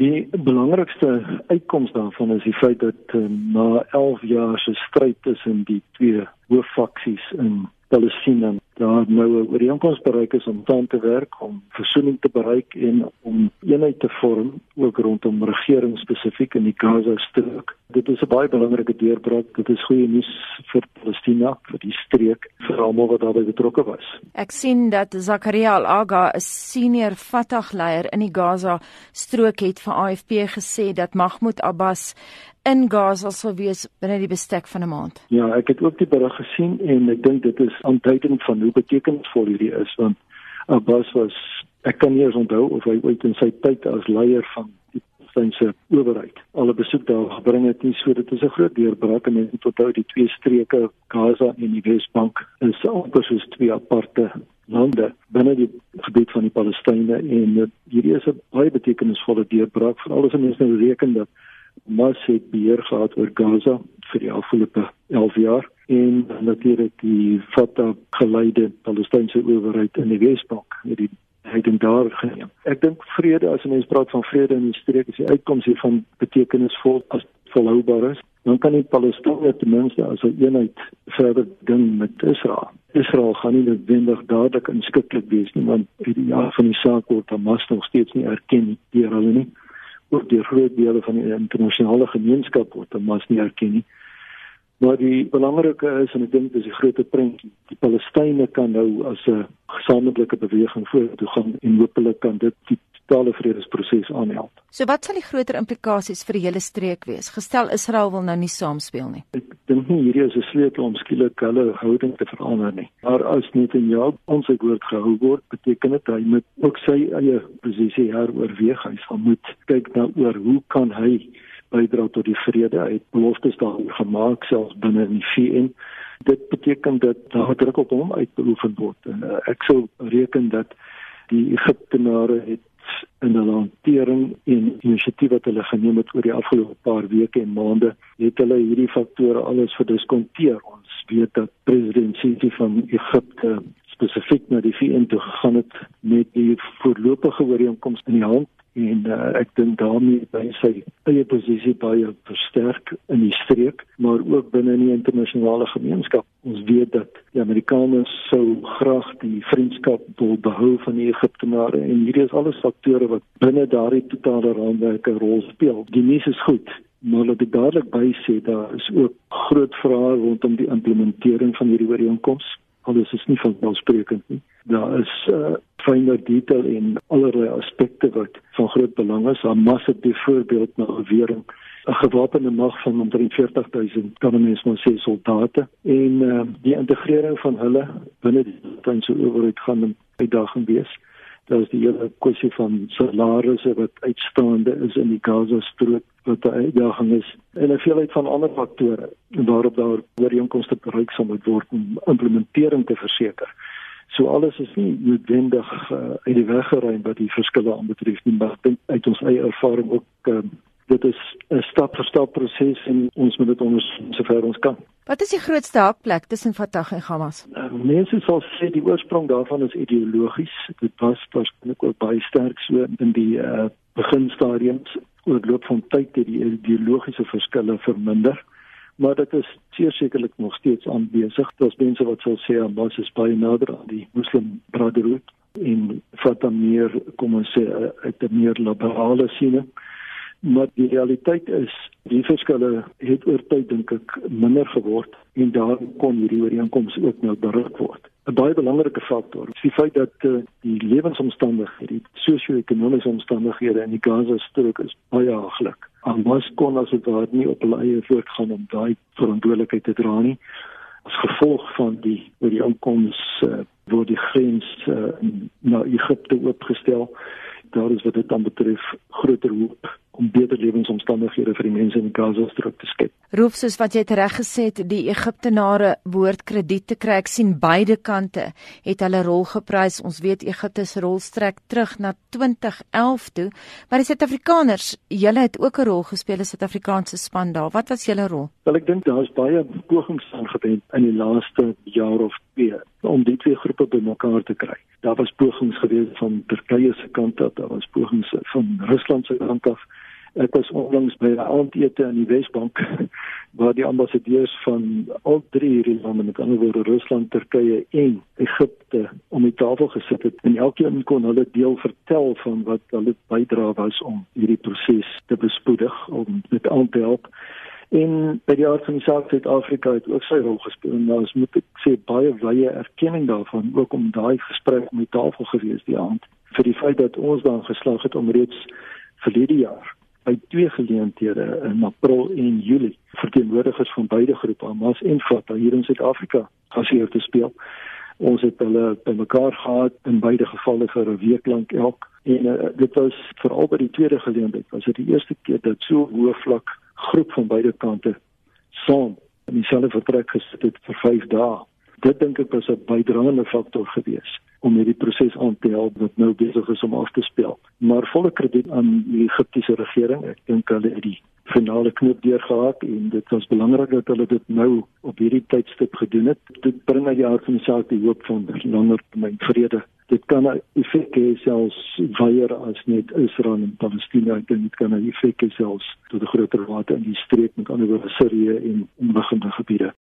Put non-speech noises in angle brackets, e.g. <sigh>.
Die belangrikste uitkoms daarvan is die feit dat uh, na 11 jaar se stryd tussen die twee hooffaksies in Palestina daar nou 'n ooreenkoms bereik is om saam te werk om versoening te bereik en om eenheid te vorm ook rondom regering spesifiek in die Gaza strook. Dit is 'n baie belangrike deurbraak. Dit is goeie nuus vir Palestina, vir die streek, vir almal wat daarbey betrokke was. Ek sien dat Zakaria Al-Aga, 'n senior Fatah-leier in die Gaza strook het vir AFP gesê dat Mahmoud Abbas in Gaza sal wees binne die bestek van 'n maand. Ja, ek het ook die berig gesien en ek dink dit is aanduidend van hoe betekenisvol hierdie is want Abbas was ek kan nie eens onthou of hy ooit in sy tyd as leier van die Palestynse owerheid al 'n besoek daar gebring het nie so dit is 'n groot deurbraak en mense onthou die twee streke Gaza en die Wesbank is amper soos twee aparte lande binne die gebied van die Palestynë en hierdie is 'n baie betekenisvolle deurbraak veral as mense nou reken dat Hamas het beheer gehad oor Gaza vir die afgelope 11 jaar en natuurlik die Fatah geleide Palestynse owerheid in die Wesbank het die het in daar geneem. Ek dink vrede as 'n mens praat van vrede in die streek is die uitkoms hiervan betekenisvol as volhoubaar is. Dan kan die Palestynë ten minste as 'n eenheid verder ding met Israel. Israel gaan nie noodwendig dadelik inskikkelik wees nie want uit die jaar van die saak word Hamas nog steeds nie erken deur hulle nie ook deur groot dele van die internasionale gemeenskap word Hamas nie erken nie. Maar die belangrike is en ek dink dis die groot prentjie. Die Palestynë kan nou as 'n gesamentlike beweging vorentoe gaan en hopelik kan dit die totale vredesproses aanhelp. So wat sal die groter implikasies vir die hele streek wees? Gestel Israel wil nou nie saamspeel nie. Ek dink nie hierdie is 'n sleutel om skielik hulle houding te verander nie. Maar as net in jou ons woord gehou word, beteken dit hy moet ook sy eie posisie heroorweeg. Hy sal moet kyk na oor hoe kan hy bydra tot die vrede. Hy het beloftes daaroor gemaak selfs binne die VN. Dit beteken dat daar druk op hom uitbeoefen word. En, uh, ek sou reken dat die Egiptenare het in hulle hantering en inisiatief wat hulle geneem het oor die afgelope paar weke en maande, het hulle hierdie faktore alles verdiskonteer. Ons weet dat president Sisi van Egipte spesifiek na die VN toe gegaan het met die voorlopige ooreenkoms in die hand en uh, ek dink daarmee by sy eie posisie baie versterk in die streek maar ook binne die internasionale gemeenskap. Ons weet dat die Amerikaners sou graag die vriendskap wil behou van die Egiptenare en hierdie is alles faktore wat binne daardie totale raamwerk 'n rol speel. Die nuus is goed maar wat ek dadelik by sê daar is ook groot vrae rondom die implementering van hierdie ooreenkoms alles is nie van welsprekend nie daar is uh, fynere detail en allerlei aspekte wat van groot belang is. Hamas het byvoorbeeld na bewering 'n gewapende mag van omtrent 40000 kan mens maar sê soldate en uh, die integrering van hulle binne die Palestynse owerheid gaan 'n uitdaging wees. Daar is die hele kwessie van salarisse wat uitstaande is in die Gaza strook wat 'n uitdaging is en 'n veelheid van ander faktore waarop daar ooreenkomste bereik sal moet word om implementering te verseker. So alles is nie noodwendig uh, uit die weg geruim wat die verskille aanbetref nie, maar ek dink uit ons eie ervaring ook uh, dit is 'n stap vir stap proses en ons moet dit ondersteun sover ons kan. Wat is die grootste hakplek tussen Fatah en Hamas? Uh, mense sal sê die oorsprong daarvan is ideologies. Dit was waarskynlik ook baie sterk so in die uh, beginstadiums oor die loop van tyd het die ideologiese verskille verminder maar dit is seker sekerlik nog steeds aanwesig. Daar's mense wat sal sê Hamas is baie nader aan die Muslim Brotherhood en Fatah meer kom ons sê uit 'n meer liberale siening. Maar die realiteit is die verskille het oor tyd dink ek minder geword en daar kon hierdie ooreenkomste ook nou bereik word. 'n baie belangrike faktor is die feit dat uh, die lewensomstandighede, die sosio-ekonomiese omstandighede in die Gaza-strook is baie haglik. Hamas kon as dit daar nie op hulle eie voortgaan om daai verantwoordelikheid te dra nie. As gevolg van die oor die aankoms uh, word die grens uh, na Egipte oopgestel. Daar is wat dit dan betref groter hoop om beter lewensomstandighede vir die mense in die Gaza-strook te skep. Roep soos wat jy reg gesê het, die Egiptenare behoort krediet te kry. Ek sien beide kante het hulle rol geprys. Ons weet Egipte se rol strek terug na 2011 toe, maar die Suid-Afrikaners, julle het ook 'n rol gespeel as Suid-Afrikaanse span daar. Wat was julle rol? Wel ek dink daar's baie pogings aangewend in die laaste jaar of twee om die twee groepe bymekaar te kry. Daar was pogings gewees van Turkye se kant af, daar was pogings van Rusland se kant af Ek was onlangs by 'n aandete in die Wesbank <laughs> waar die ambassadeurs van al drie hierdie lande, met ander woorde Rusland, Turkye en Egipte, om die tafel gesit het en elkeen kon hulle deel vertel van wat hulle bydra was om hierdie proses te bespoedig om dit aan te help. En by die aard van die saak Suid-Afrika het ook sy rol gespeel en nou moet ek sê baie wye erkenning daarvan ook om daai gesprek om die tafel gewees die aand vir die feit dat ons dan geslaag het om reeds verlede jaar by twee geleenthede in April en Julie verteenwoordigers van beide groepe Hamas en Fatah hier in Suid-Afrika geseer te speel. Ons het hulle bymekaar gehad in beide gevalle vir 'n week lank elk en uh, dit was veral by die tweede geleentheid was dit die eerste keer dat so hoë vlak groep van beide kante saam in dieselfde vertrek gesit het vir 5 dae. Dit dink ek was 'n bydraende faktor geweest om hierdie proses aan te help wat nou besig is om af te speel. Maar volle krediet aan die Egiptiese regering. Ek dink hulle het die finale knoop deurgehak en dit was belangrik dat hulle dit nou op hierdie tydstip gedoen het. Dit bring die hart van saak die hoop van langer termyn vrede. Dit kan 'n effek hê selfs weier as net Israel en Palestina en dit kan 'n effek hê selfs tot 'n groter mate in die streek met ander woorde Sirië en omliggende gebiede.